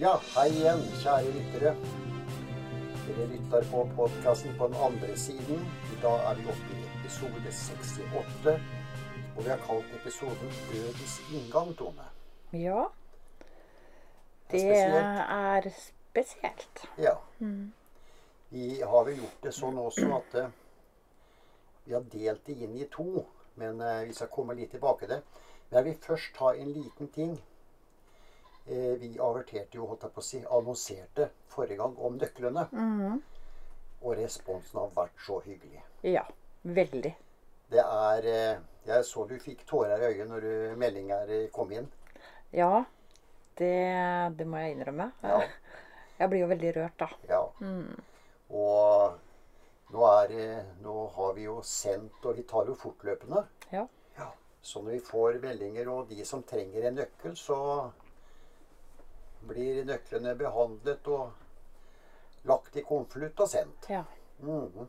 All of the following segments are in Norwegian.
Ja, hei igjen, kjære lyttere. Dere lytter på podkasten på den andre siden. I dag er vi oppe i episode 68. Og vi har kalt episoden 'Dødens inngang', Tone. Ja. Det er spesielt. Ja. Vi har vel gjort det sånn også at eh, vi har delt det inn i to. Men eh, vi skal komme litt tilbake til det. Men jeg vil først ta en liten ting. Eh, vi averterte jo, holdt jeg på å si, annonserte forrige gang om nøklene. Og responsen har vært så hyggelig. Ja. Veldig. Det er eh, Jeg så du fikk tårer i øyet når meldinga kom inn. Ja. Det, det må jeg innrømme. Ja. Jeg blir jo veldig rørt, da. Ja. Og nå, er, nå har vi jo sendt, og vi tar jo fortløpende. Ja. Ja. Så når vi får meldinger, og de som trenger en nøkkel, så blir nøklene behandlet og lagt i konvolutt og sendt. ja. Mhm.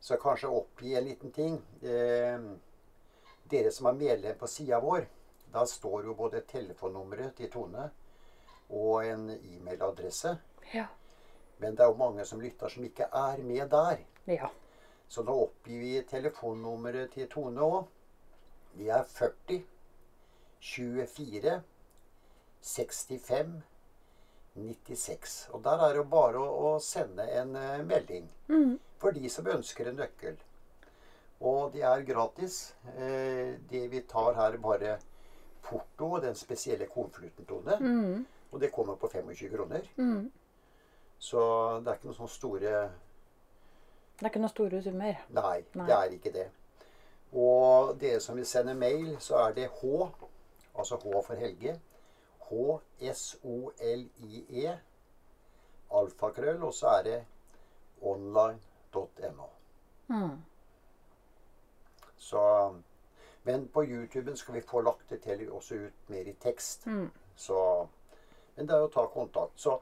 Så kanskje oppgi en liten ting. Eh, dere som er medlem på sida vår, da står jo både telefonnummeret til Tone og en e-mailadresse. Ja. Men det er jo mange som lytter som ikke er med der. Ja. Så da oppgir vi telefonnummeret til Tone òg. Det er 40 24 65 96. Og der er det bare å, sende en eh, melding for de som ønsker en nøkkel. Og det er gratis. Eh, det vi tar her, er bare porto og den spesielle konvolutten, Tone. Og det kommer på 25 kroner. Så det er ikke noen sånne store Det er ikke noen store summer. Nei, Nei. det er ikke det. Og dere som vil sende mail, så er det H, altså H for Helge, H-S-O-L-I-E, alfakrøll, og så er det online.no. Mm. Så Men på YouTuben skal vi få lagt det til også ut mer i tekst. Så Men det er jo å ta kontakt. Så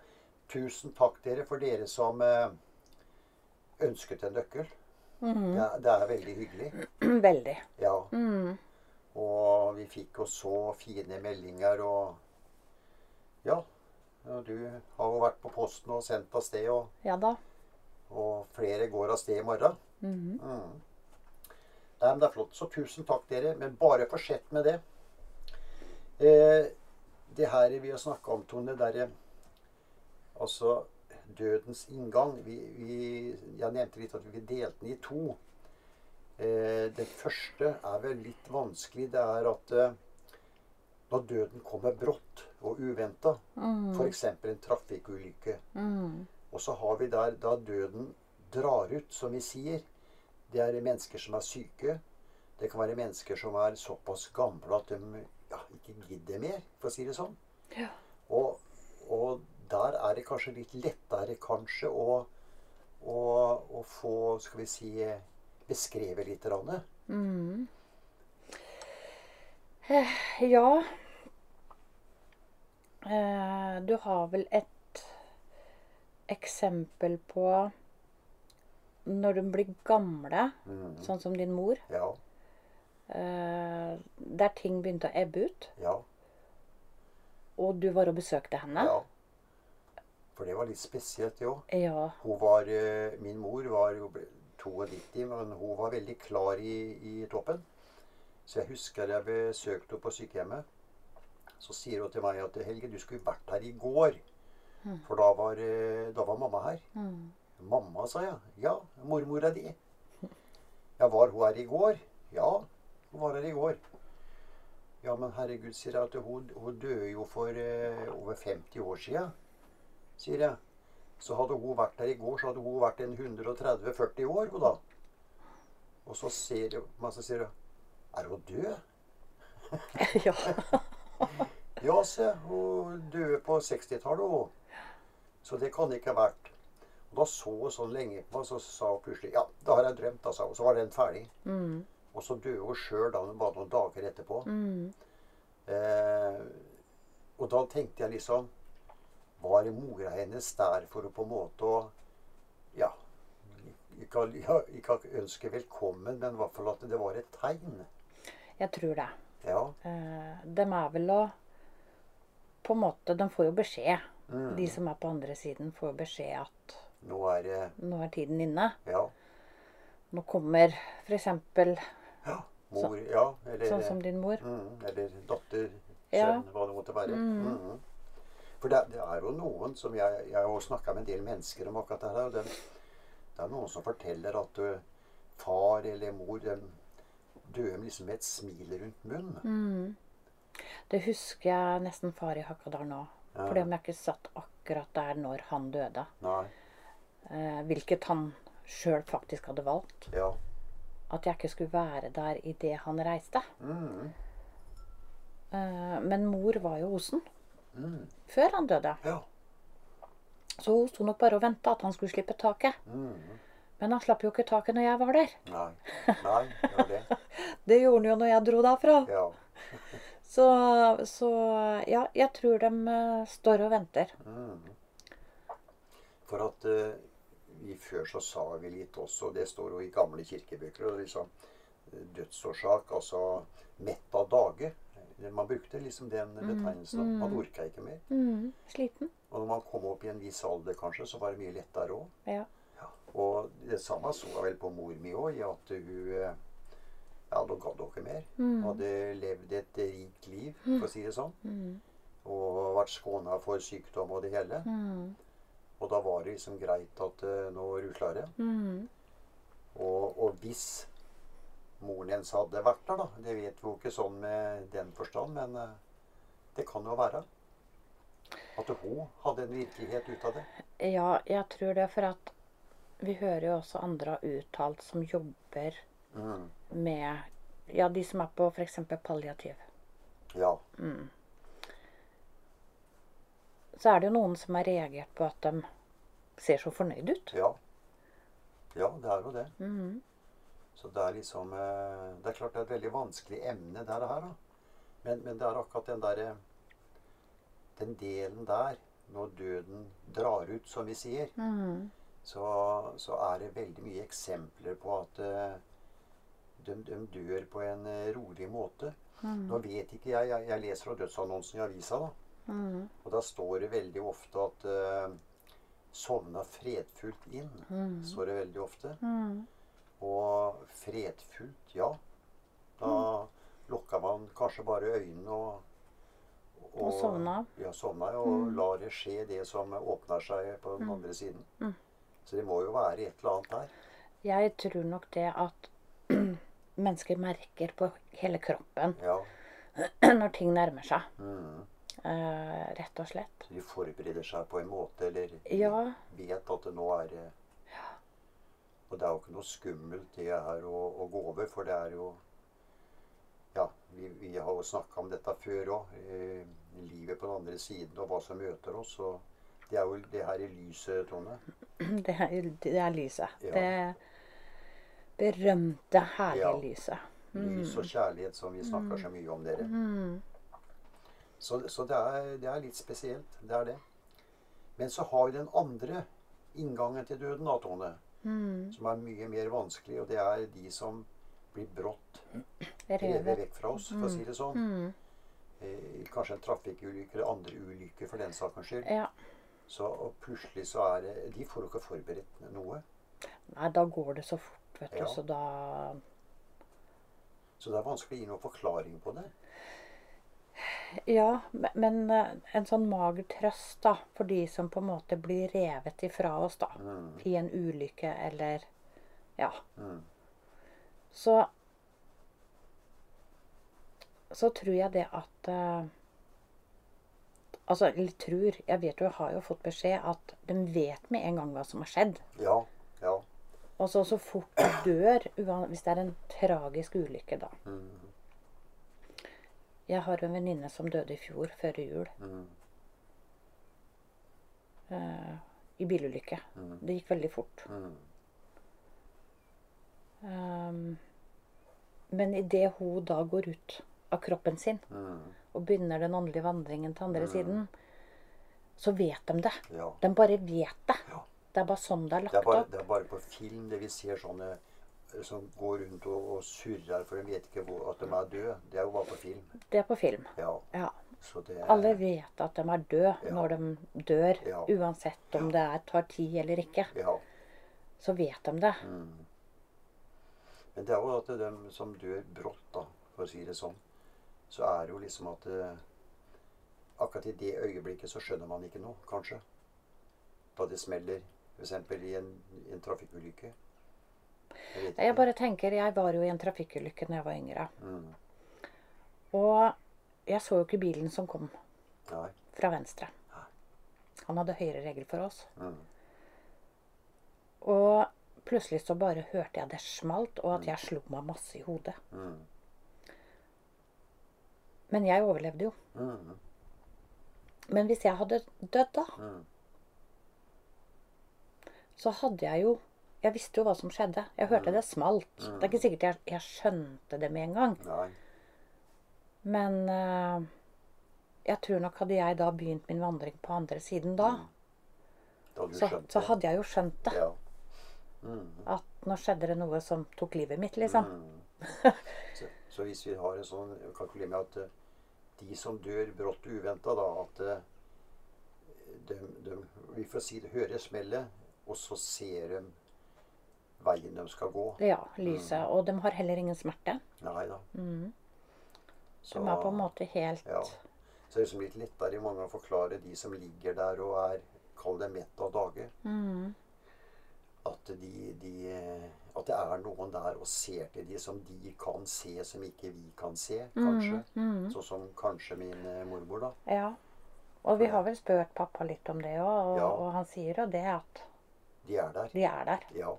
tusen takk dere for dere som eh, ønsket en nøkkel. det, er, det er veldig hyggelig. Veldig. Ja. Og vi fikk jo så fine meldinger og Ja. Du har jo vært på posten og sendt av sted, og, Ja da. og flere går av sted i morgen. Mm. Nei, men Det er flott. Så tusen takk, dere. Men bare fortsett med det. Eh, det her vi har snakka om, Tone, derre Altså dødens inngang. Vi, vi, jeg nevnte litt at vi delte den i to. Eh, det første er vel litt vanskelig. Det er at eh, når døden kommer brått og uventa, Mm. f.eks. en trafikkulykke, Mm. og så har vi der da døden drar ut, som vi sier. Det er mennesker som er syke. Det kan være mennesker som er såpass gamle at de ja, ikke gidder mer, for å si det sånn. Ja. Og, og der er det kanskje litt lettere kanskje å, å, å få, skal vi si, beskrevet litt. Rann. Mm. Eh, Ja. Eh, du har vel et eksempel på når de blir gamle, sånn som din mor, Ja. eh, der ting begynte å ebbe ut, Ja. og du var og besøkte henne. ja. For det var litt spesielt, jo. Ja. Var, min mor var jo ble- 92, men hun var veldig klar i, i toppen. Så jeg husker jeg besøkte henne på sykehjemmet. Så sier hun til meg at Helge, du skulle vært her i går. For da var, eh, da var mamma her. Mamma, sa jeg. Ja, mormora di. Ja, var hun her i går? Ja, hun var her i går. Ja, men herregud, sier jeg, at hun, hun døde jo for eh, over 50 år sia, sier jeg. Så hadde hun vært her i går, så hadde hun vært en 130-40 år, hun da. Og så ser hun meg, så sier hun Er hun død? ja. Ja, se, hun døde på 60-tallet, hun. Så det kan ikke ha vært. Og da så hun sånn lenge på meg, så sa hun plutselig Ja, da har jeg drømt, da, sa hun. Så var den ferdig. Og så døde hun sjøl da, bare noen dager etterpå. Eh, og da tenkte jeg liksom Var mora hennes der for å på en måte å Ja, ikke, ja, ikke ønske velkommen, men i hvert fall at det var et tegn. Jeg tror det. Ja. Eh, de er vel å på en måte De får jo beskjed. Mm. De som er på andre siden, får beskjed at Nå er det nå er tiden inne. Ja. Nå kommer f.eks. ja. Mor, ja. Eller, sånn som din mor. mm, eller datter, Ja. sønn, hva det måtte være. Mhm. For det, det er jo noen som Jeg, jeg har snakka med en del mennesker om akkurat det her. det er noen som forteller at du, far eller mor de dør liksom med et smil rundt munnen. Mm. Det husker jeg nesten far i Hakadal nå. Ja. Fordi om jeg ikke satt akkurat der når han døde. Eh, hvilket han sjøl faktisk hadde valgt. Ja. At jeg ikke skulle være der idet han reiste. Mm. Eh, men mor var jo hos han Mm. før han døde. Ja. Så hun sto nok bare og venta at han skulle slippe taket. Mhm. Men han slapp jo ikke taket når jeg var der. Nei. Nei, det var det. Det gjorde han jo når jeg dro derfra. Ja. Så, så ja, jeg tror de eh, står og venter. Mm. For at uh, vi før så sa vi litt også, det står jo i gamle kirkebøker, og liksom eh, dødsårsak, altså mett av dage. Man brukte liksom den betegnelsen. Man orka ikke mer. Mm, sliten. Og når man kom opp i en viss alder, kanskje, så var det mye lettere òg. Ja. Det samme så jeg vel på mor mi òg, i at hun eh, Ja, da gadd ikke mer. Mm. Hadde levd et rikt liv, for å si det sånn. Mm, Og vært skåna for sykdom og det hele. mm, Og da var det liksom greit at eh, nå rusla det. mm. Og, og hvis moren hennes hadde vært der, da Det vet vi jo ikke sånn med den forstand, men eh, det kan jo være. At hun hadde en virkelighet ut av det. Ja, jeg tror det, for at vi hører jo også andre har uttalt som jobber Mm. med Ja, de som er på f.eks. palliativ. Ja. Så er det jo noen som har reagert på at de ser så fornøyd ut. Ja. Ja, det er jo det. Mm. Så det er liksom eh, Det er klart det er et veldig vanskelig emne, det her. da. Men, men det er akkurat den derre Den delen der, når døden drar ut, som vi sier, Mhm. Så, så er det veldig mye eksempler på at eh, de, de dør på en eh, rolig måte. Nå vet ikke jeg, jeg, jeg leser fra dødsannonsen i avisa, da. Mm. Og da står det veldig ofte at uh, 'sovna fredfullt inn'. står det veldig ofte. Mhm. Og fredfullt, ja. Da lukka man kanskje bare øynene og Og sovna. Ja, sovna, og lar det skje, det som åpner seg på den andre siden. Så det må jo være et eller annet der. Jeg tror nok det at mennesker merker på hele kroppen Ja. når ting nærmer seg. Mm. Eh, rett og slett. Så de forbereder seg på en måte, eller Ja. vet at det nå er det Og det er jo ikke noe skummelt det her å, å gå over, for det er jo Ja, vi, vi har jo snakka om dette før òg. Eh, livet på den andre siden og hva som møter oss. Og det er jo det her i lyset, Tone. Det er, det er lyset. Ja. Det berømte, herlige Ja. lyset. Lys og kjærlighet som vi snakker så mye om, dere. Så, så det, er, det er litt spesielt. Det er det. Men så har vi den andre inngangen til døden, da, Tone. Som er mye mer vanskelig, og det er de som blir brått revet Revet. vekk fra oss, for å si det sånn. Eh, kanskje en trafikkulykke eller andre ulykker for den saks skyld. Ja. Så plutselig så er det De får jo ikke forberedt noe. Nei, da går det så fort, vet du. Så da Så det er vanskelig å gi noen forklaring på det. Ja, me- men eh, en sånn mager trøst, da, for de som på en måte blir revet ifra oss, da. I en ulykke eller Ja. Mm. Så Så tror jeg det at eh, Altså, eller tror Jeg vet jo, jeg har jo fått beskjed at de vet med en gang hva som har skjedd. Ja. Ja. Og så så fort du dør, hvis det er en tragisk ulykke, da. Mm. Jeg har en venninne som døde i fjor, før jul. Mm. Uh, I bilulykke. Det gikk veldig fort. Mm. Um, men idet hun da går ut av kroppen sin Mm. Og begynner den åndelige vandringen til andre siden, så vet de det. Ja. De bare vet det. Ja. Det er bare sånn det er Det er, lagt bare, opp. det er bare på film det vi ser sånne eh, som går rundt og, og surrer, for de vet ikke hvor, at de er døde. Det er jo bare på film. Det er på film. Ja. Ja. Så det Alle vet at de er døde når de dør. Uansett om det er, tar tid eller ikke. Ja. Så vet de det. Mm. Men det er jo at det er de som dør brått, da, for å si det sånn, så er det jo liksom at eh, Akkurat i det øyeblikket så skjønner man ikke noe, kanskje. Da det smeller, f.eks. i en, en trafikkulykke. Jeg Jeg bare tenker, jeg var jo i en trafikkulykke da jeg var yngre. Mm. Og jeg så jo ikke bilen som kom Nei. fra venstre. Han hadde høyere regel for oss. Mm. Og plutselig så bare hørte jeg det smalt, og at jeg slo meg masse i hodet. Mm. Men jeg overlevde jo. Mm. Men hvis jeg hadde dødd da, Mm. så hadde jeg jo Jeg visste jo hva som skjedde. Jeg hørte det smalt. Det er ikke sikkert jeg, jeg skjønte det med en gang. Nei. Men uh, jeg tror nok hadde jeg da begynt min vandring på andre siden da, Da hadde så, så hadde jeg jo skjønt det. Ja. Mm. At nå skjedde det noe som tok livet mitt, liksom. Mm. Så, så hvis vi har en sånn kalkulering med at eh, de som dør brått og uventa, da at eh, de, de, Vi får si det, hører smellet, og så ser de veien de skal gå. Ja, lyset. Og de har heller ingen smerte. Nei da. Mhm. Så, De er på en måte helt Ja. Så det er liksom litt lettere i mange å forklare de som ligger der og er Kall det mett av dage. Mm. At, de, de, at det er noen der og ser til de som de kan se, som ikke vi kan se, kanskje. Mhm. Sånn som kanskje min eh, mormor, da. Ja. Og vi har vel spurt pappa litt om det òg, og, Ja. og han sier jo det at De er der. de er der. Ja.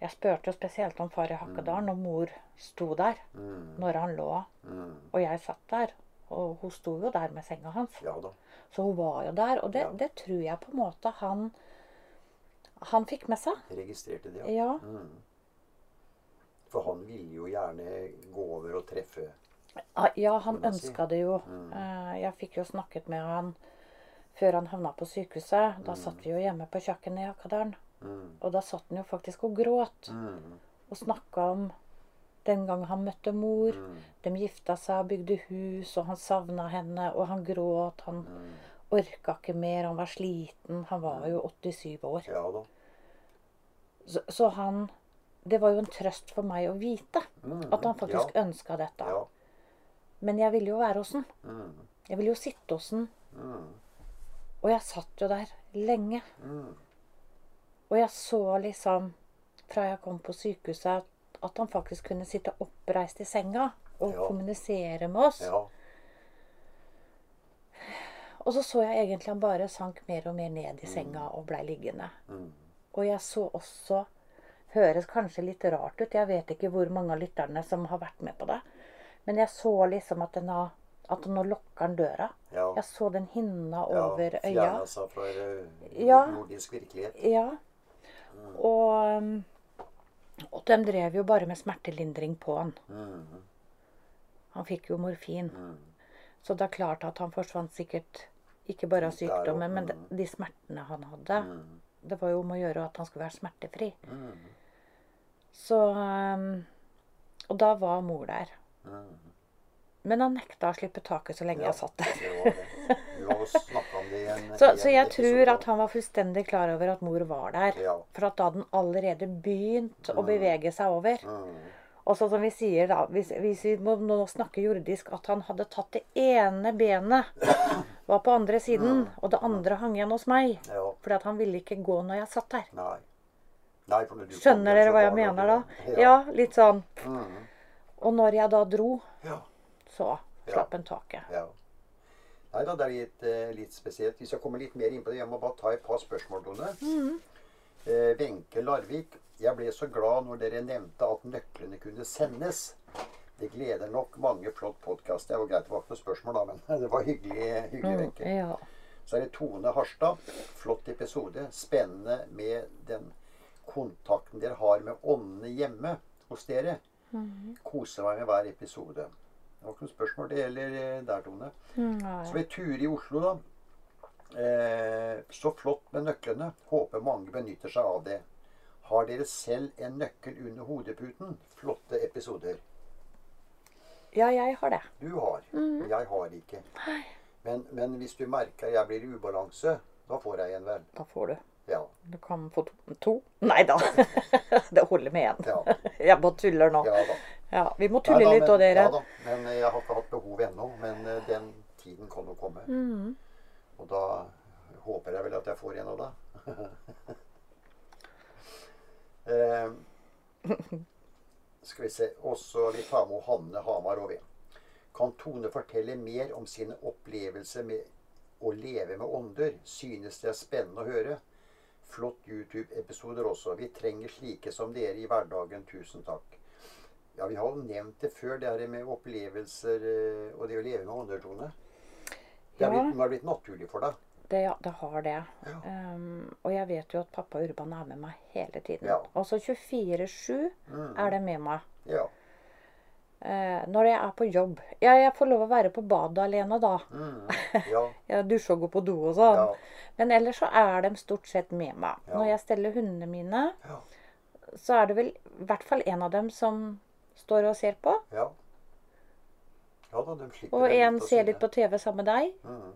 Jeg spurte jo spesielt om far i Hakkedal når mor sto der Mm, når han lå, mm, og jeg satt der. Og hun sto jo der med senga hans. ja da. Så hun var jo der. Og det, Ja. det tror jeg på en måte han han fikk med seg. Registrerte det, ja. Ja. Mm. For han ville jo gjerne gå over og treffe Ja, han ønska det jo. Mm. Eh, Jeg fikk jo snakket med han før han havna på sykehuset. Da Mm. satt vi jo hjemme på kjøkkenet i Hakadalen. mm, Og da satt han jo faktisk og gråt mm, og snakka om den gang han møtte mor. mm, De gifta seg og bygde hus, og han savna henne, og han gråt. Han mm. orka ikke mer, han var sliten. Han var jo 87 år. Ja. Så, så han Det var jo en trøst for meg å vite Mm, at han faktisk ja, ønska dette. ja. Men jeg ville jo være hos han. Mm, Jeg ville jo sitte hos han. mm, Og jeg satt jo der lenge. mm. Og jeg så liksom, fra jeg kom på sykehuset, at, at han faktisk kunne sitte oppreist i senga og Ja. kommunisere med oss. Ja. Og så så jeg egentlig han bare sank mer og mer ned i senga og blei liggende. Mm. Og jeg så også Høres kanskje litt rart ut, jeg vet ikke hvor mange av lytterne som har vært med på det. Men jeg så liksom at, den har, at nå lukker han døra. ja. Jeg så den hinna ja. over øya. Fjerna seg fra eh, Ja. nordisk virkelighet. Ja. Og, um, og de drev jo bare med smertelindring på han. Mm, Han fikk jo morfin. mm. Så det er klart at han forsvant sikkert ikke bare av sykdommen, men de, mm. de smertene han hadde. Mm, Det var jo om å gjøre at han skulle være smertefri. mm, Så um, Og da var mor der. mm. Men han nekta å slippe taket så lenge Ja, jeg satt der. Så, så jeg tror at han var fullstendig klar over at mor var der. Ja. For at da hadde han allerede begynt å Mm. bevege seg over. Mm, Og så som vi sier da, hvis, hvis vi må nå snakke jordisk, at han hadde tatt det ene benet, var på andre siden, og det andre hang igjen hos meg. ja. Fordi at han ville ikke gå når jeg satt der. Nei. Nei, Skjønner dere hva jeg mener da? Ja, Ja, litt sånn. Mm, Og når jeg da dro, ja. så slapp han taket. Ja. Nei da, det er litt, eh, litt spesielt. Vi skal komme litt mer inn på det. Jeg må bare ta et par spørsmål, Tone. mm. Eh, Wenche Larvik. Jeg ble så glad når dere nevnte at nøklene kunne sendes. Det gleder nok mange flott podkast. Det var greit det var ikke noe spørsmål, da, men det var hyggelig, hyggelig Mm, ja. Så er det Tone Harstad. Flott episode. Spennende med den kontakten dere har med åndene hjemme hos dere. Mhm. Koser meg med hver episode. Det var ikke noe spørsmål det gjelder eh, der, Tone. Nei. Så ved tur i Oslo, da. Eh, så flott med nøklene. Håper mange benytter seg av det. Har dere selv en nøkkel under hodeputen? Flotte episoder. Ja, jeg har det. Du har. Jeg har ikke. Men, men hvis du merker jeg blir i ubalanse, da får jeg en vel. Da får du. Ja. Du kan få to. to. Nei da. det holder med én. Ja. Jeg bare tuller nå. ja da. Ja, vi må Nei tulle da, litt òg, dere. Ja da. Men jeg har ikke hatt behov ennå. Men eh, den tiden kan jo komme. Mm. Og da håper jeg vel at jeg får en av deg. eh, skal vi se. Også vi tar med Hanne Hamar og ved. Kan Tone fortelle mer om sine opplevelser med å leve med ånder? Synes det er spennende å høre. Flott YouTube-episoder også. Vi trenger slike som dere i hverdagen. Tusen takk. Ja, vi har jo nevnt det før, det her med opplevelser eh, og det å leve med ånder, Tone. Det har Ja. blitt, det har blitt naturlig for deg. Det, ja, det har det. Ja. Um, og jeg vet jo at pappa Urban er med meg hele tiden. Ja. Altså 24-7 Mm. er det med meg. Ja. Eh, når jeg er på jobb. Ja, jeg får lov å være på badet alene da. Mm. Ja. Jeg dusjer og går på do og sånn. Ja. Men ellers så er de stort sett med meg. Ja. Når jeg steller hundene mine, Ja. så er det vel i hvert fall en av dem som står og ser på. Ja. Ja da, de slipper Og en litt ser litt på TV sammen med deg. Mm.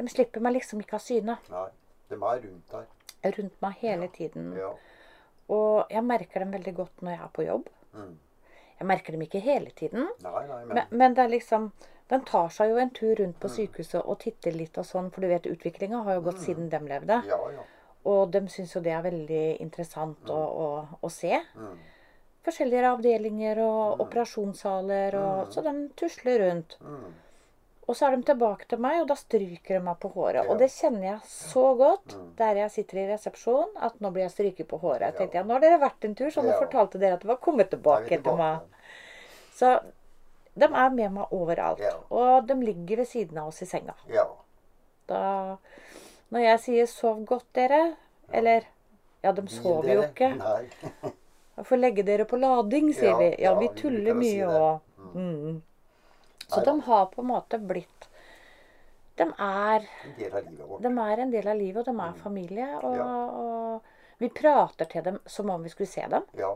De slipper meg liksom ikke av syne. Nei, de er rundt der. Rundt meg hele tiden. Ja. Og jeg merker dem veldig godt når jeg er på jobb. Mm. Jeg merker dem ikke hele tiden. Nei, nei, men, Men, men det er liksom Den tar seg jo en tur rundt Mm. på sykehuset og titter litt og sånn, for du vet utviklinga har jo gått siden dem levde. Ja, ja. Og de syns jo det er veldig interessant å, å, å se. Mm. Forskjellige avdelinger og operasjonssaler, og, så de tusler rundt. Og så er de tilbake til meg, og da stryker de meg på håret. Ja. Og det kjenner jeg så godt Mm. der jeg sitter i resepsjon, at nå blir jeg stryket på håret. Jeg tenkte ja, nå har dere vært en tur, så nå Ja. fortalte dere at det var kommet tilbake etter meg. Så de er med meg overalt. Ja. Og de ligger ved siden av oss i senga. Ja. Da Når jeg sier 'sov godt, dere', eller Ja, de sover jo ikke. Nei. Jeg får legge dere på lading, sier vi. Ja, vi tuller mye òg. Mm. Så de har på en måte blitt De er, En del av livet vårt. de er en del av livet, og de er familie. Og, Mm. Ja. og vi prater til dem som om vi skulle se dem. Ja.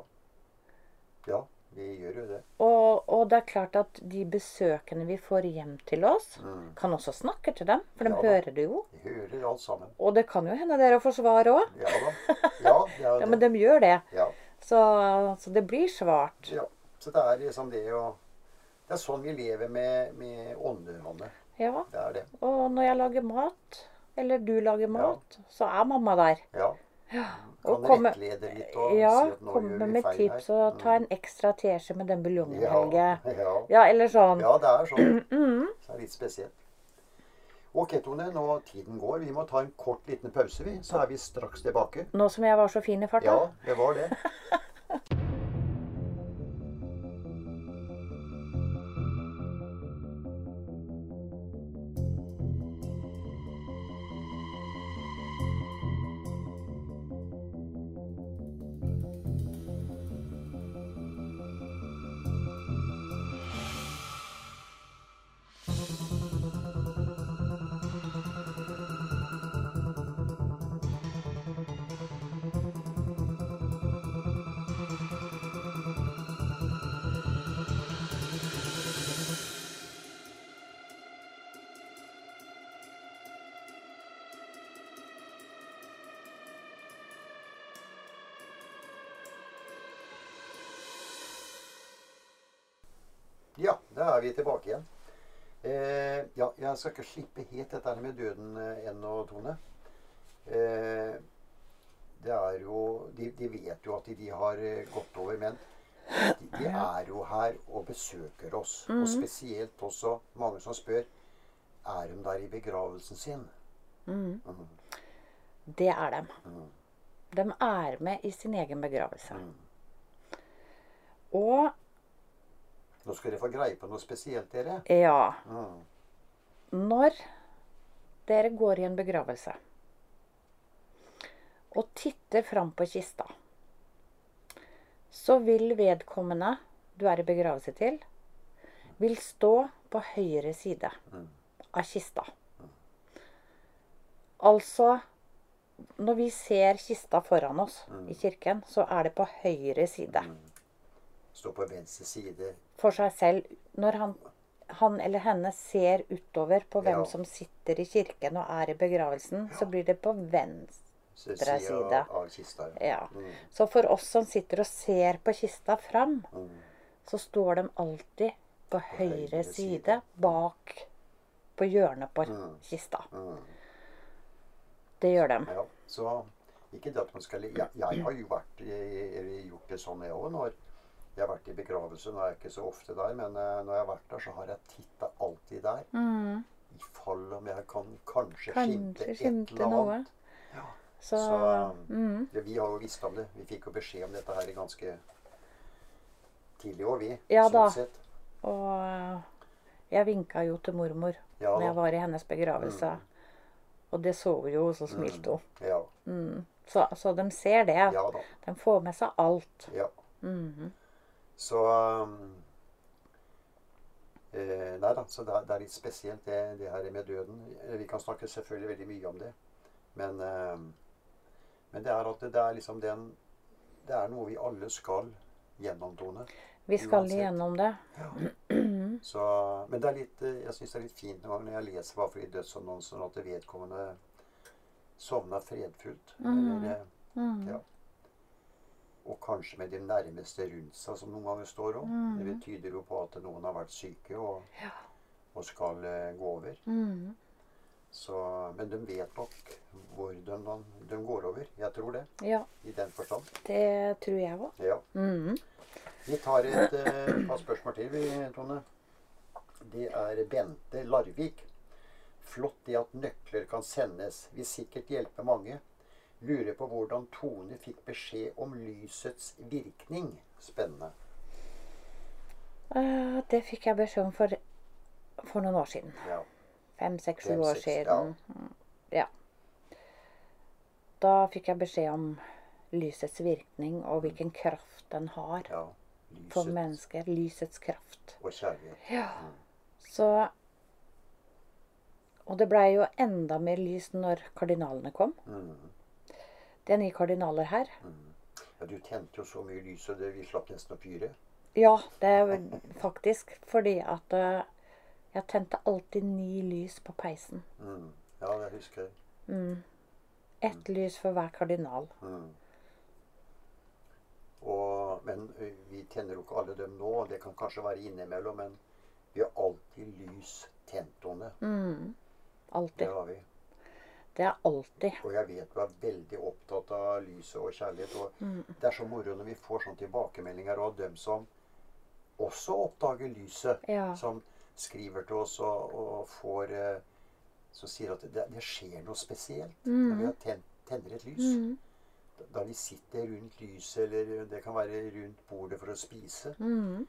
Ja, vi gjør jo det. Og, og det er klart at de besøkende vi får hjem til oss, Mm. kan også snakke til dem, for de Ja hører det jo. De hører alt sammen. Og det kan jo hende dere får svar òg. Ja da. Ja, det er Ja, men de gjør det. Ja. Så, så det blir svart. ja. Så det er liksom det å Det er sånn vi lever med, med ånder, Ja. Det er det. Og når jeg lager mat, eller du lager mat, så er mamma der. Ja. Og Kan komme- rettlede litt og Ja, si at nå gjør vi med feil tips her. og ta en ekstra teskje med den buljongen, Helge. Ja, ja. Ja, eller sånn. ja, det er sånn. Mm. Så det er litt spesielt. Ok, Tone. Nå tiden går. Vi må ta en kort liten pause, vi. Så er vi straks tilbake. Nå som jeg var så fin i farta. Ja, det var det. da er vi tilbake igjen. Eh, ja, jeg skal ikke slippe helt dette med døden eh, ennå, Tone. Eh, det er jo de, de vet jo at de, de har eh, gått over, men de, de er jo her og besøker oss. Og spesielt også mange som spør er de der i begravelsen sin. Mm. Mm. Det er dem. Mm. De er med i sin egen begravelse. Mm. Og Nå skal dere få greie på noe spesielt, dere. ja Mm. Når dere går i en begravelse og titter fram på kista, så vil vedkommende du er i begravelse til, vil stå på høyre side Mm. av kista. Altså Når vi ser kista foran oss i kirken, så er det på høyre side. Stå på venstre side for seg selv når han, han eller henne ser utover på hvem Ja. som sitter i kirken og er i begravelsen, så blir det på venstre. Så side. av kista. Ja. Mm. Så for oss som sitter og ser på kista fram, Mm. så står de alltid på høyre høyre side, side. bak på hjørnet på Mm. kista. Mm. Det gjør de. Ja, så ikke det at man skal jeg, jeg har jo vært, gjort det sånn, jeg òg. Når jeg har vært i begravelse. Nå er jeg ikke så ofte der, men eh, når jeg har vært der, så har jeg titta alltid der. Mm. I fall om jeg kan kanskje, skimte Kanskje et eller annet. Ja. Så, Så, mm. Ja, Vi har jo visst om det. Vi fikk jo beskjed om dette her i ganske tidlig år, vi. Ja sånn da. sett. Og eh, jeg vinka jo til mormor Ja når jeg var i hennes begravelse. Mm. Og det så hun jo, og så smilte hun. Ja, Mm. Så, så de ser det. ja da. De får med seg alt. Ja. Mhm. Så um, eh, Nei da, så det er, det litt spesielt, det, det her med døden. Eh, Vi kan snakke selvfølgelig veldig mye om det. Men, eh, men det er at det, det er liksom den Det er noe vi alle skal gjennomtone. Vi skal Uansett. igjennom det. Så, men det er litt, eh, jeg syns det er litt fint når jeg leser hva for dødsannonsen at vedkommende sovna fredfullt. Eller, eh, Mhm. ja. Og kanskje med de nærmeste rundt seg, som noen ganger står om. Mm. Det tyder jo på at noen har vært syke og, Ja. og skal eh, gå over. Mm. Så, men de vet nok hvor de, de går over. Jeg tror det, Ja, i den forstand. det tror jeg òg. Ja. Mm. Vi tar et eh, par spørsmål til, vi, Tone. Det er Bente Larvik. Flott det at nøkler kan sendes. Vil sikkert hjelpe mange. Lurer på hvordan Tone fikk beskjed om lysets virkning. Spennende. Eh, det fikk jeg beskjed om for, for noen år siden. Ja. Fem, seks, sju år siden. Ja. Ja. Da fikk jeg beskjed om lysets virkning og hvilken kraft den har ja. for mennesker. Lysets kraft. og kjærlighet. Ja. Så Og det blei jo enda mer lys når kardinalene kom. Mm. Det er ni kardinaler her. Ja, du tente jo så mye lys, og det, vi slapp nesten å fyre. Ja, det er faktisk fordi at uh, jeg tente alltid ni lys på peisen. Mm. Ja, det husker jeg. Mm. Ett lys for hver kardinal. Mm. Og, men vi tenner jo ikke alle dem nå. Det kan kanskje være innimellom, men vi har alltid lys tent, Mm. Alltid. Det har vi. Det er alltid. Og jeg vet du er veldig opptatt av lyset og kjærlighet. Og Mm. det er så moro når vi får sånne tilbakemeldinger av dem som også oppdager lyset. Ja. Som skriver til oss og, og får eh, Som sier at det, det skjer noe spesielt når vi ten, tenner et lys. Mm. Da- vi sitter rundt lyset, eller det kan være rundt bordet for å spise, Mm.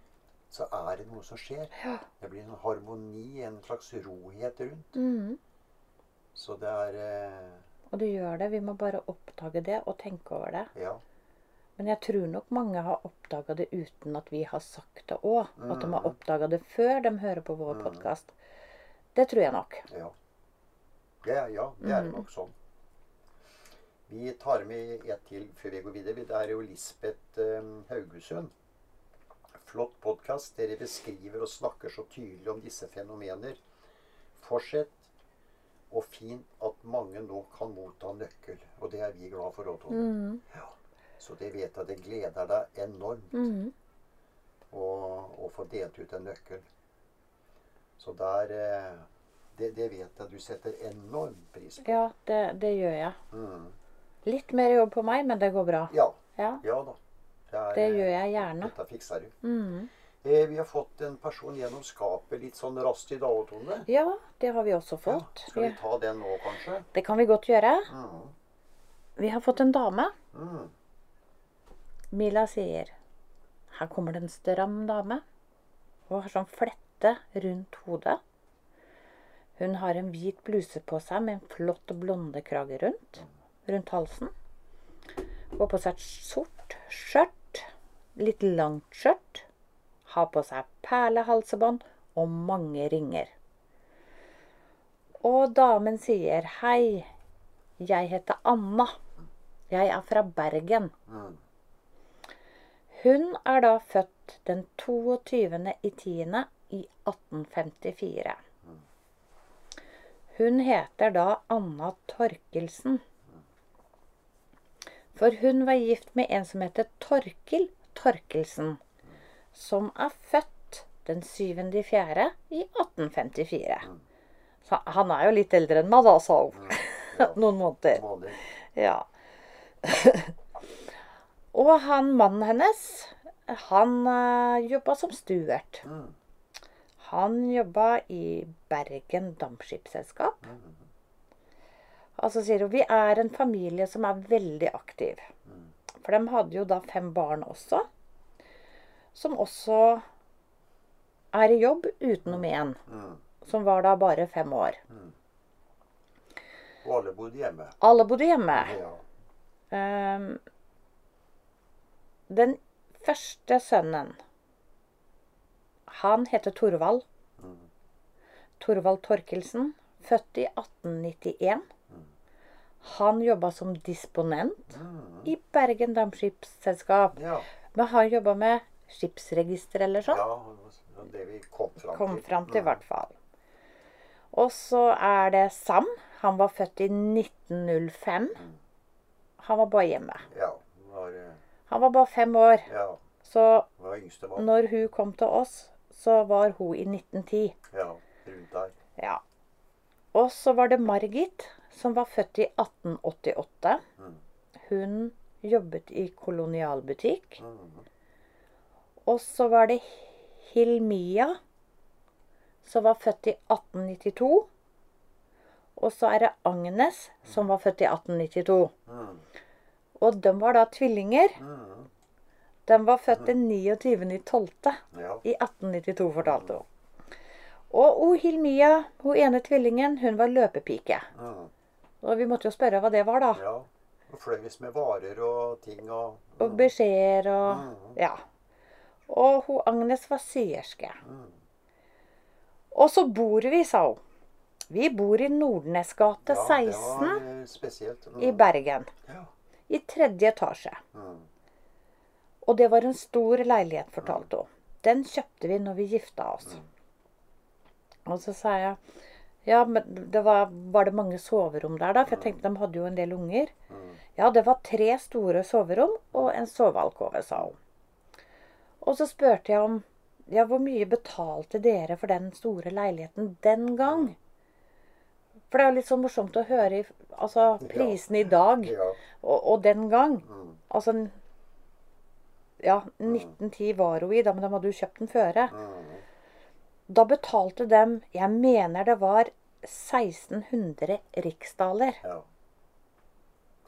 så er det noe som skjer. Ja. Det blir en harmoni, en slags rohet rundt. Mm. Så det er eh, Og du gjør det. Vi må bare oppdage det og tenke over det. Ja. Men jeg tror nok mange har oppdaga det uten at vi har sagt det òg. At de har Mhm. oppdaga det før de hører på vår mm. podkast. Det tror jeg nok. Ja. Det, ja, det er Mm. nok sånn. Vi tar med ett til før vi går videre. Det er jo Lisbeth eh, Haugesund. Flott podkast. Dere beskriver og snakker så tydelig om disse fenomener. Fortsett. Og fint at mange nå kan motta nøkkel. Og det er vi glad for òg, Tone. Mm. Ja. Så det vet jeg det gleder deg enormt Mm. å, å få delt ut en nøkkel. Så der eh, det, det vet jeg du setter enorm pris på. Ja, det, det gjør jeg. Mm. Litt mer jobb på meg, men det går bra. Ja. Ja, Ja da. er, det gjør jeg gjerne. Dette fikser du. Mm. Eh, vi har fått en person gjennom skapet litt sånn raskt i dag, Tone. Ja, det har vi også Ja, fått. skal vi ta den nå, kanskje? Det kan vi godt gjøre. Mm. Vi har fått en dame. Mm. Mila sier Her kommer det en stram dame. Hun har sånn flette rundt hodet. Hun har en hvit bluse på seg med en flott blondekrage rundt. Rundt halsen. Går på seg et sort skjørt. Litt langt skjørt. Har på seg perlehalsebånd og mange ringer. Og damen sier hei, jeg heter Anna. Jeg er fra Bergen. Mm. Hun er da født født den 22. i 10. i 1854. Hun heter da Anna Torkelsen. For hun var gift med en som heter Torkil Torkelsen, som er født den 7.4. i 1854. Så han er jo litt eldre enn meg, da, sa hun. Noen måneder. Ja. Og han mannen hennes, han uh, jobba som stuert. Mm. Han jobba i Bergen Dampskipsselskap. Og så sier hun vi er en familie som er veldig aktiv. For de hadde jo da fem barn også. Som også er i jobb utenom én. Mm. Som var da bare fem år. Og alle bodde hjemme. Alle bodde hjemme. Ja. Um, den første sønnen Han heter Torvald. Torvald Torkelsen. Født i 1891. Han jobba som disponent i Bergen Dampskipsselskap. ja. Men han jobba med skipsregister eller sånn. Ja, det vi kom fram Kom til. fram til, i Mm. hvert fall. Og så er det Sam. Han var født i 1905. Han var bare hjemme. Ja. Var, eh, Han var bare fem år. ja. Så var yngste mann. når hun kom til oss, så var hun i 1910. Ja, rundt der. Ja. Og så var det Margit, som var født i 1888. Mm. Hun jobbet i kolonialbutikk. Mm. Og så var det Hilmia, som var født i 1892. Og så er det Agnes, som var født i 1892. Mm. Og de var da tvillinger. De var født den 29.12. Ja. i 1892, fortalte hun. Og Hilmia, hun ene tvillingen, hun var løpepike. Og vi måtte jo spørre hva det var, da. ja. Og fløy med varer og ting og Og beskjeder og Mm. Ja. Og hun Agnes var syerske. Mm. Og så bor vi, sa hun. Vi bor i Nordnes gate Ja, 16 det var eh. Mm. i Bergen. Ja. I tredje etasje. Mm. Og det var en stor leilighet, fortalte hun. Den kjøpte vi når vi gifta oss. Og så sa jeg ja, men det var, var det mange soverom der, da? For jeg tenkte de hadde jo en del unger. Mm. Ja, det var tre store soverom og en sovealkove, sa hun. Og så spurte jeg om ja, hvor mye betalte dere for den store leiligheten den gang? For det er jo litt så morsomt å høre altså, prisene i dag Ja. og, og den gang. Mm. Altså Ja, 1910 var hun i, da, men de hadde jo kjøpt den føre. Mm. Da betalte dem Jeg mener det var 1600 riksdaler. ja.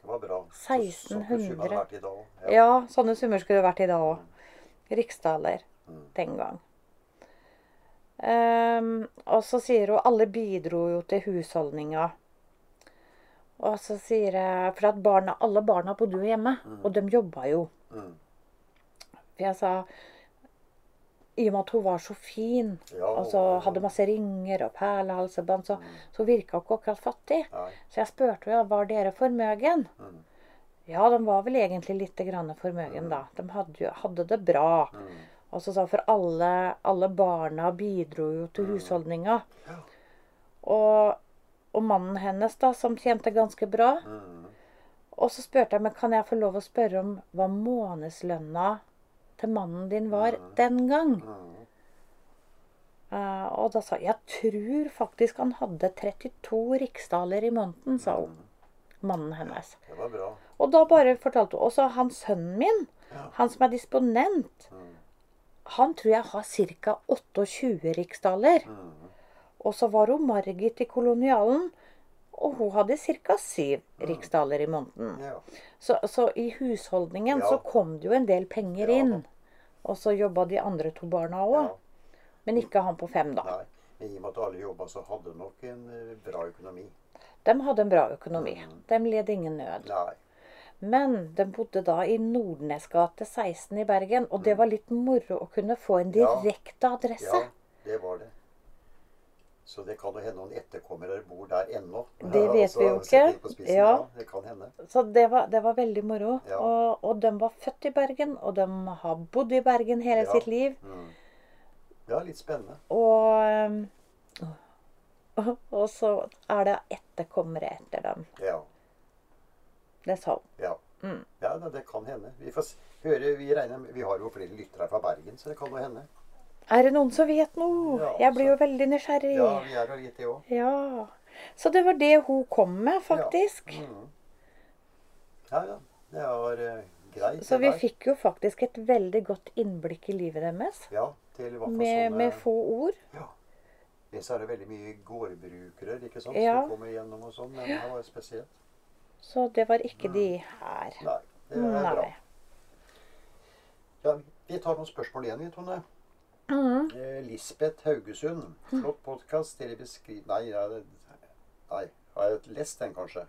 Det var bra. Så- 1600. Sånn kunne det vært i dag. Ja, sånne summer skulle det vært i dag òg. Riksdaler den gang. Um, og så sier hun alle bidro jo til husholdninga. Og så sier jeg For at barna, alle barna bodde jo hjemme, og de jobba jo. Mm. For jeg sa I og med at hun var så fin, Ja, og så hadde masse ringer og perlehalsbånd, så, så virka hun ikke akkurat fattig. Nei. Så jeg spurte henne var dere formøgen. Mm. Ja, de var vel egentlig litt formøgen, da. De hadde, hadde det bra. Mm. Og så sa for alle, alle barna bidro jo til husholdninga. Ja. Og, og mannen hennes, da, som tjente ganske bra. Mm. Og så spurte jeg men kan jeg få lov å spørre om hva månedslønna til mannen din var den gang. Mm. Eh, og da sa jeg jeg tror faktisk han hadde 32 riksdaler i måneden, sa hun. Mannen hennes. Det var bra. Og da bare fortalte hun også han sønnen min, Ja. han som er disponent, Mm. han tror jeg har ca. 28 riksdaler. Mm. Og så var hun Margit i kolonialen, og hun hadde ca. 7 riksdaler i måneden. Ja. Så, så i husholdningen Ja. så kom det jo en del penger inn. Og så jobba de andre to barna òg. Men ikke han på fem, da. Nei. Men i og med at alle jobba, så hadde de nok en eh, bra økonomi. De hadde en bra økonomi. Mm. De led ingen nød. Nei. Men de bodde da i Nordnes gate 16 i Bergen, og det var litt moro å kunne få en Mm. Direkte adresse. Ja, det var det. Så det kan jo hende noen etterkommere bor der ennå. Det vet Altså, vi jo ikke. spissen, Ja. ja. Det kan hende. Så det var, det var veldig moro. Ja. Og, og de var født i Bergen, og de har bodd i Bergen hele sitt liv. Mm. Ja, litt spennende. Og, og, og så er det etterkommere etter dem. Ja. Det sa hun. Ja. Mm. ja det, det kan hende. Vi får høre, vi regner vi har jo flere lyttere fra Bergen, så det kan jo hende. Er det noen som vet noe? Ja, Jeg blir jo veldig nysgjerrig. Ja, vi er jo litt det òg. Ja. Så det var det hun kom med, faktisk. Mm. Ja, ja. Det var uh, greit. Så vi der. fikk jo faktisk et veldig godt innblikk i livet deres. Ja, til hva for Med, sånne med få ord. Ja. Ellers er det veldig mye gårdbrukere ikke sant, Ja. som kommer gjennom og sånn, men det var spesielt. Så det var ikke de her. Nei, det er bra. Ja, vi tar noen spørsmål igjen, vi, Tone. Mm. Eh, Lisbeth Haugesund. Flott podkast. Dere beskriver Nei, det... Nei, har jeg lest den, kanskje?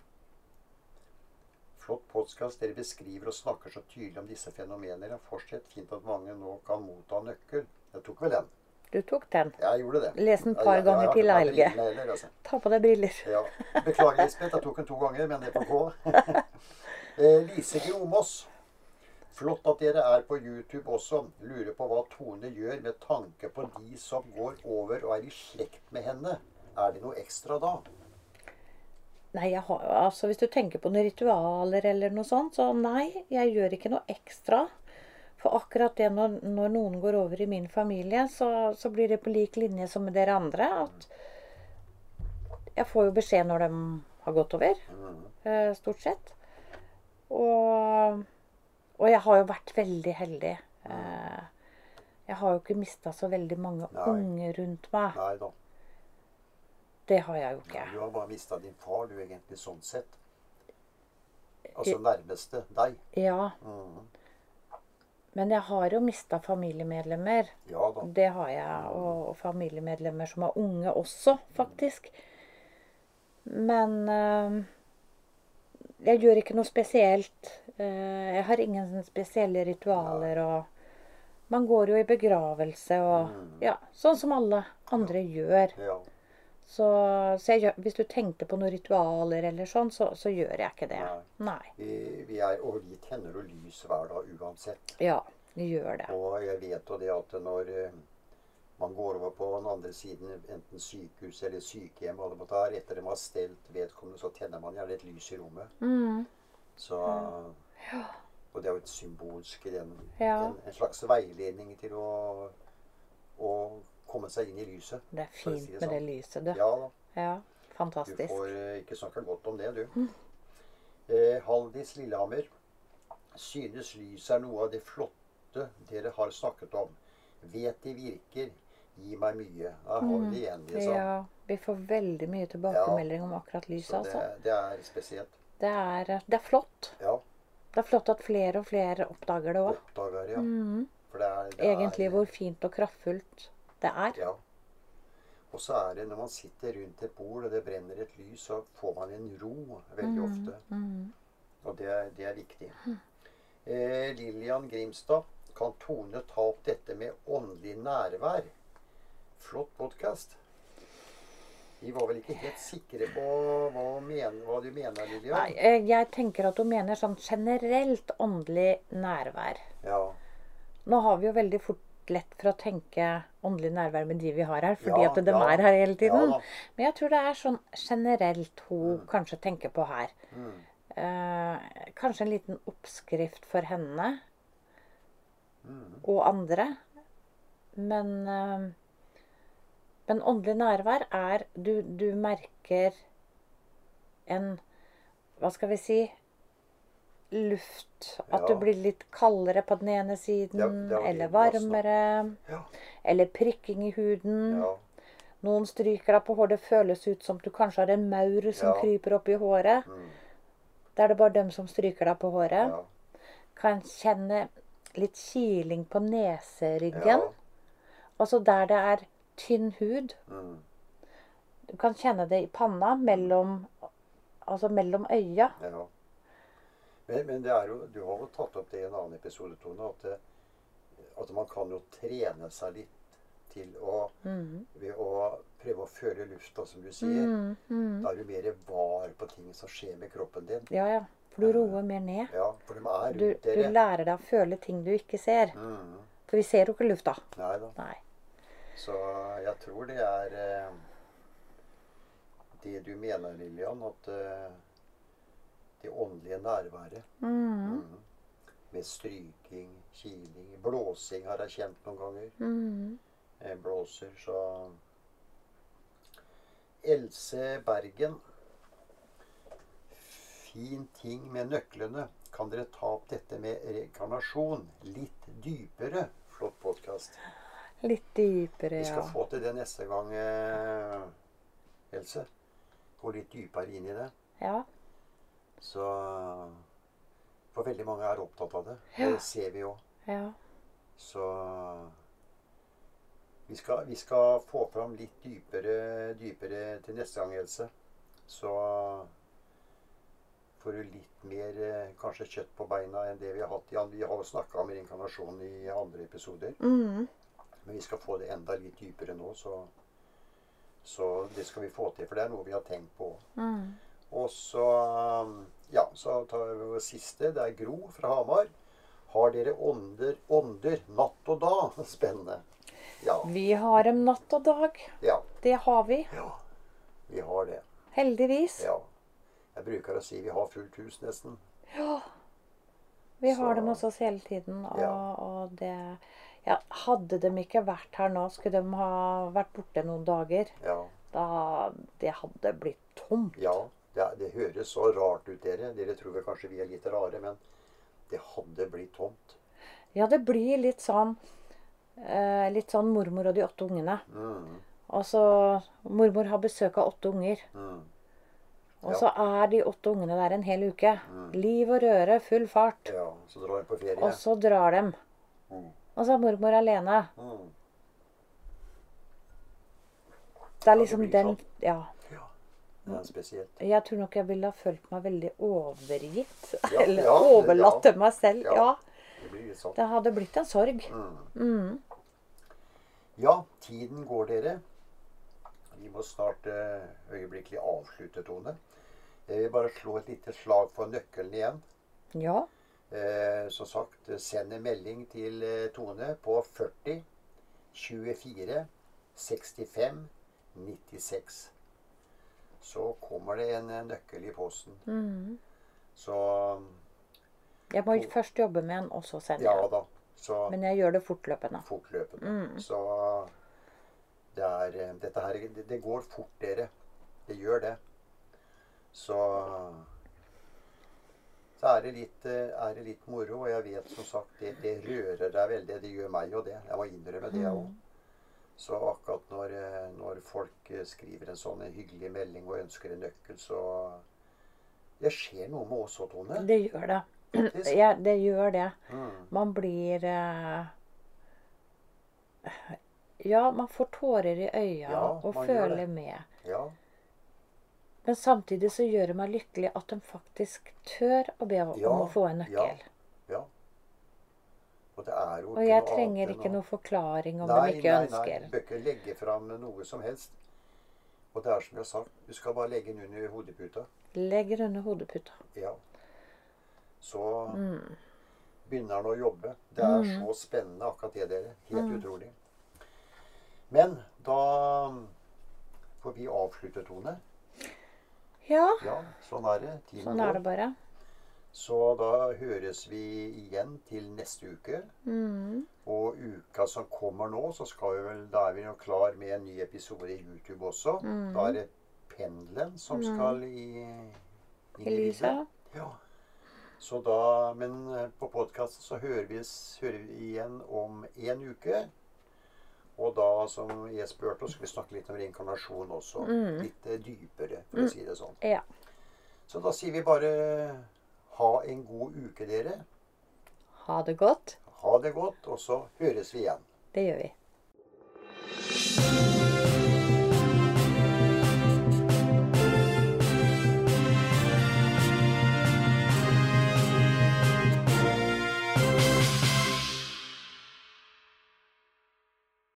Flott podkast. Dere beskriver og snakker så tydelig om disse fenomener. Fortsett. Fint at mange nå kan motta nøkkel. Jeg tok vel den. Du tok den. Jeg gjorde det. Les den et par ja, ganger jeg til, Helge. altså. Ta på deg briller. Ja. Beklager, Lisbeth. Jeg tok den to ganger, men det får gå. Eh, Lise Gromås. Flott at dere er på YouTube også. Lurer på hva Tone gjør med tanke på de som går over og er i slekt med henne. Er det noe ekstra da? Nei, har, altså Hvis du tenker på noen ritualer eller noe sånt, så nei, jeg gjør ikke noe ekstra. For akkurat det når, når noen går over i min familie, så, så blir det på lik linje som med dere andre. At jeg får jo beskjed når de har gått over, Mm. eh, stort sett. Og, og jeg har jo vært veldig heldig. Eh, jeg har jo ikke mista så veldig mange Nei. unge rundt meg. Nei da. Det har jeg jo ikke. Du har bare mista din far, du egentlig, sånn sett. Altså nærmeste deg. Ja, Mm. Men jeg har jo mista familiemedlemmer. Ja da. Det har jeg. Og, familiemedlemmer som er unge også, faktisk. Men øh, jeg gjør ikke noe spesielt. Eh, jeg har ingen spesielle ritualer og Man går jo i begravelse og Mm. Ja, sånn som alle andre gjør. Ja. Så, så jeg, hvis du tenkte på noen ritualer eller sånn, så, så gjør jeg ikke det. Nei. Nei. Vi, vi er, og vi tenner jo lys hver dag uansett. Ja, vi gjør det. Og jeg vet jo det at når eh, man går over på den andre siden, enten sykehus eller sykehjem, og det måtte etter at de har stelt vedkommende, så tenner man gjerne et lys i rommet. Mm. Så, og det er jo et symbolsk en, Ja. en, en slags veiledning til å, å komme seg inn i lyset. Det er fint si det med det sånn. lyset, du. Ja ja, fantastisk. Du får eh, ikke snakke godt om det, du. Eh, Haldis Lillehammer. Synes lyset er noe av det flotte dere har snakket om. Vet de virker. Gi meg mye. Da har vi det igjen, liksom. Ja, vi får veldig mye tilbakemelding om akkurat lyset, det, altså. det er spesielt. Det er, det er flott. Ja. Det er flott at flere og flere oppdager det òg. Oppdager, ja. Mm. For det er, det Egentlig er, hvor fint og kraftfullt det er. Ja. Og så er det når man sitter rundt et bord og det brenner et lys, så får man en ro veldig ofte. Mm. Og det, er- det er viktig. Eh, Lillian Grimstad, kan Tone ta opp dette med åndelig nærvær? Flott podkast. Vi var vel ikke helt sikre på hva, men, hva du mener, Lillian? Nei, eh, jeg tenker at hun mener sånn generelt åndelig nærvær. Ja. Nå har vi jo veldig fort lett for å tenke åndelig nærvær med de vi har her, fordi Ja, at de ja. er her hele tiden. Ja. Men jeg tror det er sånn generelt hun kanskje tenker på her. Mm. Eh, kanskje en liten oppskrift for henne Mm. og andre. Men, eh, men åndelig nærvær er du, du merker en Hva skal vi si Luft. At du blir litt kaldere på den ene siden, ja, eller varmere. Ja. Eller prikking i huden. ja. Noen stryker deg på håret. Det føles ut som du kanskje har en maur som Ja. kryper opp i håret. Mm. Da er det bare dem som stryker deg på håret. ja. Kan kjenne litt kiling på neseryggen. Ja. Altså der det er tynn hud. Mm. Du kan kjenne det i panna mellom, altså mellom øya. Men, men det jo, du har jo tatt opp det i en annen episode, Tone, at, det, at man kan jo trene seg litt til å Mm. Ved å prøve å føle lufta, som du sier. Mm. Mm. Da er du mer var på ting som skjer med kroppen din. Ja, ja. For du roer mer ned. Ja, for de er Du, rundt du dere. lærer deg å føle ting du ikke ser. Mm. For vi ser jo ikke lufta. Nei da. Nei. Så jeg tror det er eh, det du mener, Lillian, at eh, det åndelige nærværet Mm. mm, med stryking, kiling, blåsing har jeg kjent noen ganger. Mm. Jeg blåser, så Else Bergen. Fin ting med nøklene. Kan dere ta opp dette med reinkarnasjon litt dypere? Flott podkast. Litt dypere, ja. Vi skal få til det neste gang, eh, Else. Gå litt dypere inn i det. Ja. Så For veldig mange er opptatt av det. Ja. Det ser vi òg. ja. Så vi skal, vi skal få fram litt dypere, dypere til neste gang, Else. Så får du litt mer eh, kanskje kjøtt på beina enn det vi har hatt. Vi har jo snakka om reinkarnasjon i andre episoder. Mm. Men vi skal få det enda litt dypere nå, så, så det skal vi få til. For det er noe vi har tenkt på. Mm. Og så Ja, så tar vi det siste. Det er Gro fra Hamar. Har dere ånder, ånder natt og dag? Spennende. Ja. Vi har dem natt og dag. Ja. Det har vi. ja. Vi har det. Heldigvis. Ja. Jeg bruker å si vi har fullt hus, nesten. Ja. Vi har dem hos oss hele tiden, og, Ja. og det ja, Hadde de ikke vært her nå, skulle de ha vært borte noen dager. Ja. Da Det hadde blitt tomt. ja. Det, det høres så rart ut, dere. Dere tror vel kanskje vi er litt rare, men det hadde blitt tomt. Ja, det blir litt sånn eh, Litt sånn mormor og de åtte ungene. Mm. Og så Mormor har besøk av åtte unger. Mm. Og så er de åtte ungene der en hel uke. Mm. Liv og røre, full fart. Ja, så drar de på ferie. Og så drar de. Mm. Og så er mormor alene. Mm. Det er liksom det den sånn. Ja. Ja. Spesielt. Jeg tror nok jeg ville ha følt meg veldig overgitt. Ja, Eller ja, overlatt ja. til meg selv. Ja. Det sånn. Det hadde blitt en sorg. Mm. Mm. Ja, tiden går, dere. Vi må snart eh, øyeblikkelig avslutte, Tone. Jeg vil bare slå et lite slag for nøkkelen igjen. Ja. Eh, som sagt, send en melding til eh, Tone på 40 24 65 96. Så kommer det en eh, nøkkel i posten. Mm. Så Jeg må først jobbe med den, og så sende ja den. Så Men jeg gjør det fortløpende. fortløpende. Mm. Så det er eh, Dette her det, det går fort, dere. Det gjør det. Så så er det, litt, eh, er det litt moro, og jeg vet som sagt det, det rører deg veldig. Det gjør meg jo det. Jeg må innrømme det òg. Så akkurat når, eh, når folk eh, skriver en sånn en hyggelig melding og ønsker en nøkkel, så Det skjer noe med oss òg, Tone. Det gjør det. Ja, det gjør det. Mm. Man blir eh, Ja, man får tårer i øya Ja, og føler med. Ja. Men samtidig så gjør det meg lykkelig at de faktisk tør å be om Ja, å få en nøkkel. Ja. Og Og jeg trenger ikke noen noe forklaring om nei, de ikke nei, ønsker. Nei, du bør ikke legge fram noe som helst. Og det er som jeg har sagt, du skal bare legge den under hodeputa. Legg den under hodeputa. Ja. Så Mm. begynner den å jobbe. Det er Mm. så spennende, akkurat det, dere. Helt Mm. utrolig. Men da får vi avslutte, Tone. Ja, Ja, sånn er det. Tiden sånn går. er det bare. Så da høres vi igjen til neste uke. Mm. Og uka som kommer nå, så skal vi vel, da er vi jo klar med en ny episode i YouTube også. Mm. Da er det pendelen som Mm. skal i, inn I lyset. Ja. Så da, men eh, på podkasten så hører vi, hører vi igjen om én uke. Og da, som jeg spurte, skal vi snakke litt om reinkarnasjon også. Mm. Litt eh, dypere, for å si det sånn. Ja. Så da sier vi bare ha en god uke, dere. Ha det godt. Ha det godt, og så høres vi igjen. Det gjør vi.